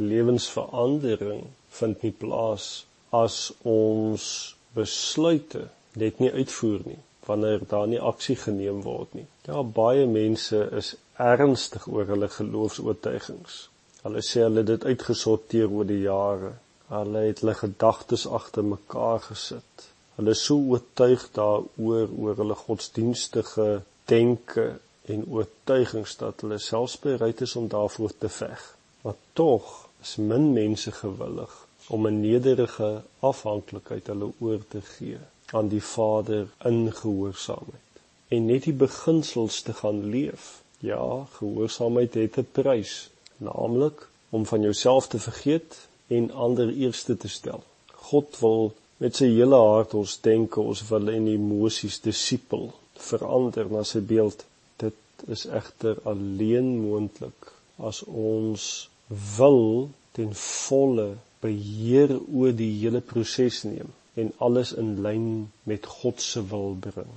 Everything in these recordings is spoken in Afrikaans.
lewensverandering vind nie plaas as ons besluite net nie uitvoer nie wanneer daar nie aksie geneem word nie. Ja, baie mense is ernstig oor hulle geloofs-oortuigings. Hulle sê hulle het dit uitgesorteer oor die jare. Hulle het hulle gedagtes agter mekaar gesit. Hulle is so oortuig daaroor oor hulle godsdienstige denke en oortuigings dat hulle selfs bereid is om daarvoor te veg. Maar tog is min mense gewillig om 'n nederige afhanklikheid hulle oor te gee aan die Vader in gehoorsaamheid en net die beginsels te gaan leef. Ja, gehoorsaamheid het 'n prys, naamlik om van jouself te vergeet en ander eerste te stel. God wil met sy hele hart ons denke, ons wil en emosies disipel verander na sy beeld. Dit is egter alleen moontlik as ons wil ten volle beheer oor die hele proses neem en alles in lyn met God se wil bring.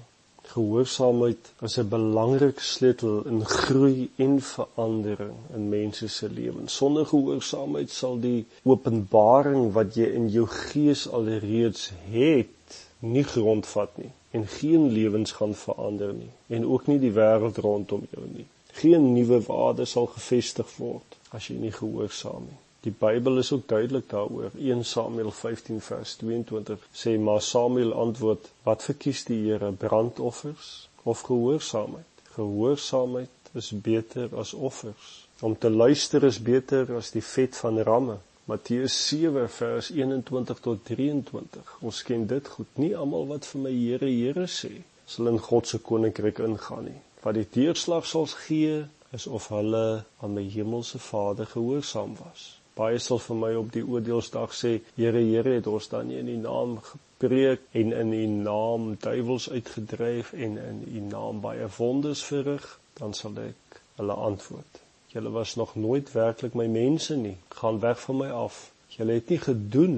Gehoorsaamheid is 'n belangrike sleutel in groei en verandering in mense se lewens. Sonder gehoorsaamheid sal die openbaring wat jy in jou gees alreeds het, nie grondvat nie en geen lewens gaan verander nie en ook nie die wêreld rondom jou nie. Geen nuwe waarde sal gevestig word as jy nie gehoorsaam nie. Die Bybel is ook duidelik daaroor. 1 Samuel 15 vers 22 sê maar Samuel antwoord: "Wat verkies die Here, brandoffers of gehoorsaamheid? Gehoorsaamheid is beter as offers. Om te luister is beter as die vet van ramme." Matteus 7 vers 21 tot 23. Ons ken dit goed. Nie almal wat vir my Here, Here sê, sal in God se koninkryk ingaan nie. Wat die deurslag sal gee, is of hulle aan my hemelse Vader gehoorsaam was. Baie sal vir my op die oordeelsdag sê, Here, Here, het ons dan nie in U naam gepreek en in U naam duiwels uitgedryf en in U naam baie wonders verrig? Dan sal ek hulle antwoord: Julle was nog nooit werklik my mense nie. Gaan weg van my af. Julle het nie gedoen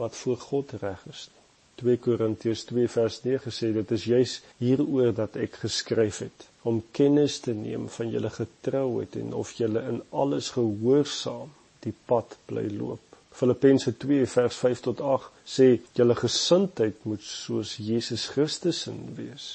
wat voor God reg is nie. 2 Korintiërs 2 vers 9 sê dit is juis hieroor dat ek geskryf het om kennis te neem van julle getrouheid en of julle in alles gehoorsaam die pad bly loop. Filippense 2 vers 5 tot 8 sê julle gesindheid moet soos Jesus Christus in wees.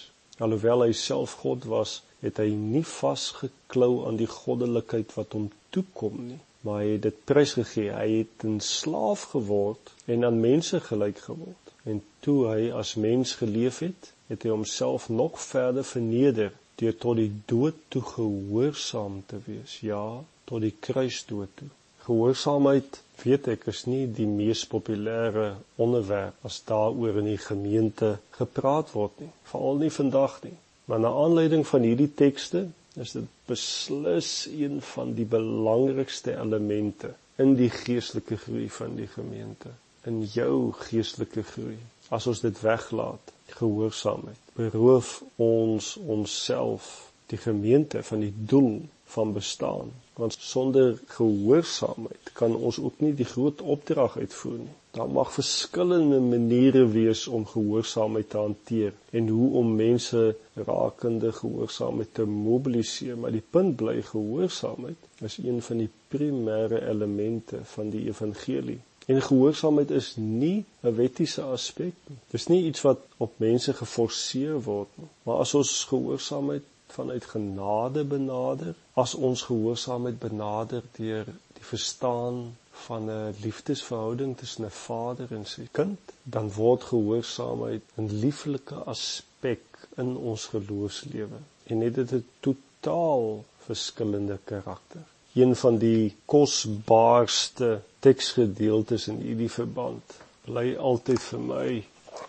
Alhoewel hy self God was, het hy nie vasgeklou aan die goddelikheid wat hom toekom nie, maar hy het dit prysgegee. Hy het 'n slaaf geword en aan mense gelyk geword. En toe hy as mens geleef het, het hy homself nog verder verneder deur tot die dood toe gehoorsaam te wees. Ja, tot die kruisdood toe. Gehoorsaamheid, weet ek, is nie die mees populêre onderwerp as daaroor in die gemeente gepraat word nie, veral nie vandag nie. Maar na aanleiding van hierdie tekste is dit beslis een van die belangrikste elemente in die geestelike groei van die gemeente, in jou geestelike groei. As ons dit weglaat, gehoorsaamheid, beroof ons onsself die gemeente van die doel van bestaan want sonder gehoorsaamheid kan ons ook nie die groot opdrag uitvoer nie. Daar mag verskillende maniere wees om gehoorsaamheid te hanteer en hoe om mense rakende gehoorsaamheid te mobiliseer, maar die punt bly gehoorsaamheid is een van die primêre elemente van die evangelie. En gehoorsaamheid is nie 'n wettiese aspek nie. Dis nie iets wat op mense geforseer word nie, maar as ons gehoorsaamheid vanuit genade benader as ons gehoorsaamheid benader deur die verstaan van 'n liefdesverhouding tussen 'n vader en sy kind dan word gehoorsaamheid 'n lieflike aspek in ons geloofslewe. En dit het 'n totaal verskillende karakter een van die kosbaarste teksgedeeltes in hierdie verband bly altyd vir my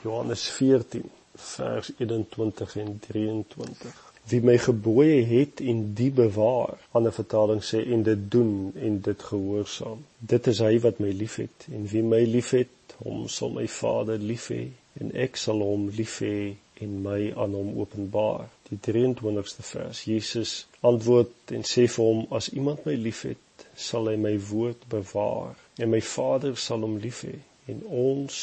Johannes 14 vers 21 en 23 wie my gebooie het en die bewaar. Ander vertaling sê en dit doen en dit gehoorsaam. Dit is hy wat my liefhet en wie my liefhet, hom sal my Vader lief hê en ek sal hom lief hê en my aan hom openbaar. Die 23ste vers. Jesus antwoord en sê vir hom as iemand my liefhet, sal hy my woord bewaar en my Vader sal hom lief hê en ons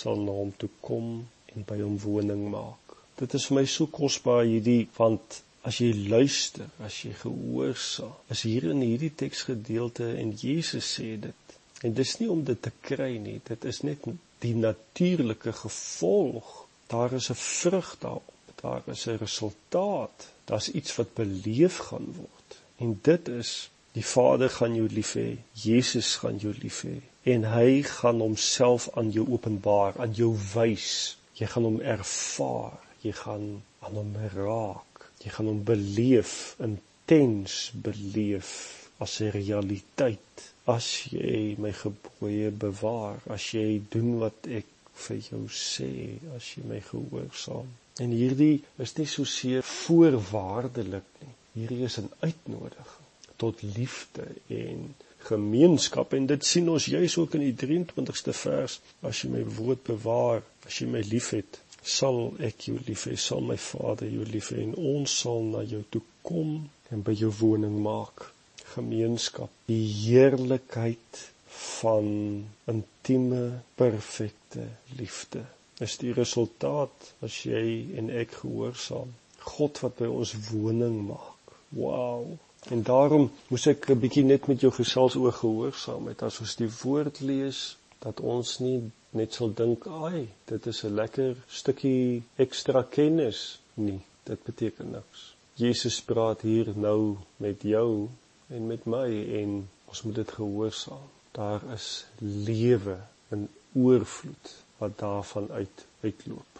sal na hom toe kom en by hom woning maak. Dit is vir my so kosbaar hierdie want as jy luister, as jy gehoorsaam. Is hier in hierdie teksgedeelte en Jesus sê dit. En dis nie om dit te kry nie, dit is net die natuurlike gevolg. Daar is 'n vrug daarop. Daar is 'n resultaat. Daar's iets wat beleef gaan word. En dit is die Vader gaan jou lief hê. Jesus gaan jou lief hê en hy gaan homself aan jou openbaar, aan jou wys. Jy gaan hom ervaar. Jy gaan aan hom raak. Jy gaan hom beleef, intens beleef as 'n realiteit as jy my gebooie bewaar, as jy doen wat ek vir jou sê, as jy my gehoorsaam. En hierdie is nie so seer voorwaardelik nie. Hierdie is 'n uitnodiging tot liefde en gemeenskap en dit sien ons juis ook in die 23ste vers as jy my woord bewaar as jy my liefhet sal ek jou lief hê, sal my Vader jou lief hê en ons sal na jou toe kom en by jou woning maak. Gemeenskap, die heerlikheid van intieme, perfekte liefde. Is die resultaat as jy en ek gehoorsaam. God wat by ons woning maak. Wow. En daarom moes ek 'n bietjie net met jou gesels oor gehoorsaamheid as ons die woord lees dat ons nie net sal dink, "Ai, dit is 'n lekker stukkie ekstra kennis." Nee, dit beteken niks. Jesus praat hier nou met jou en met my en ons moet dit gehoorsaam. Daar is lewe in oorvloed wat daarvan uit uitloop.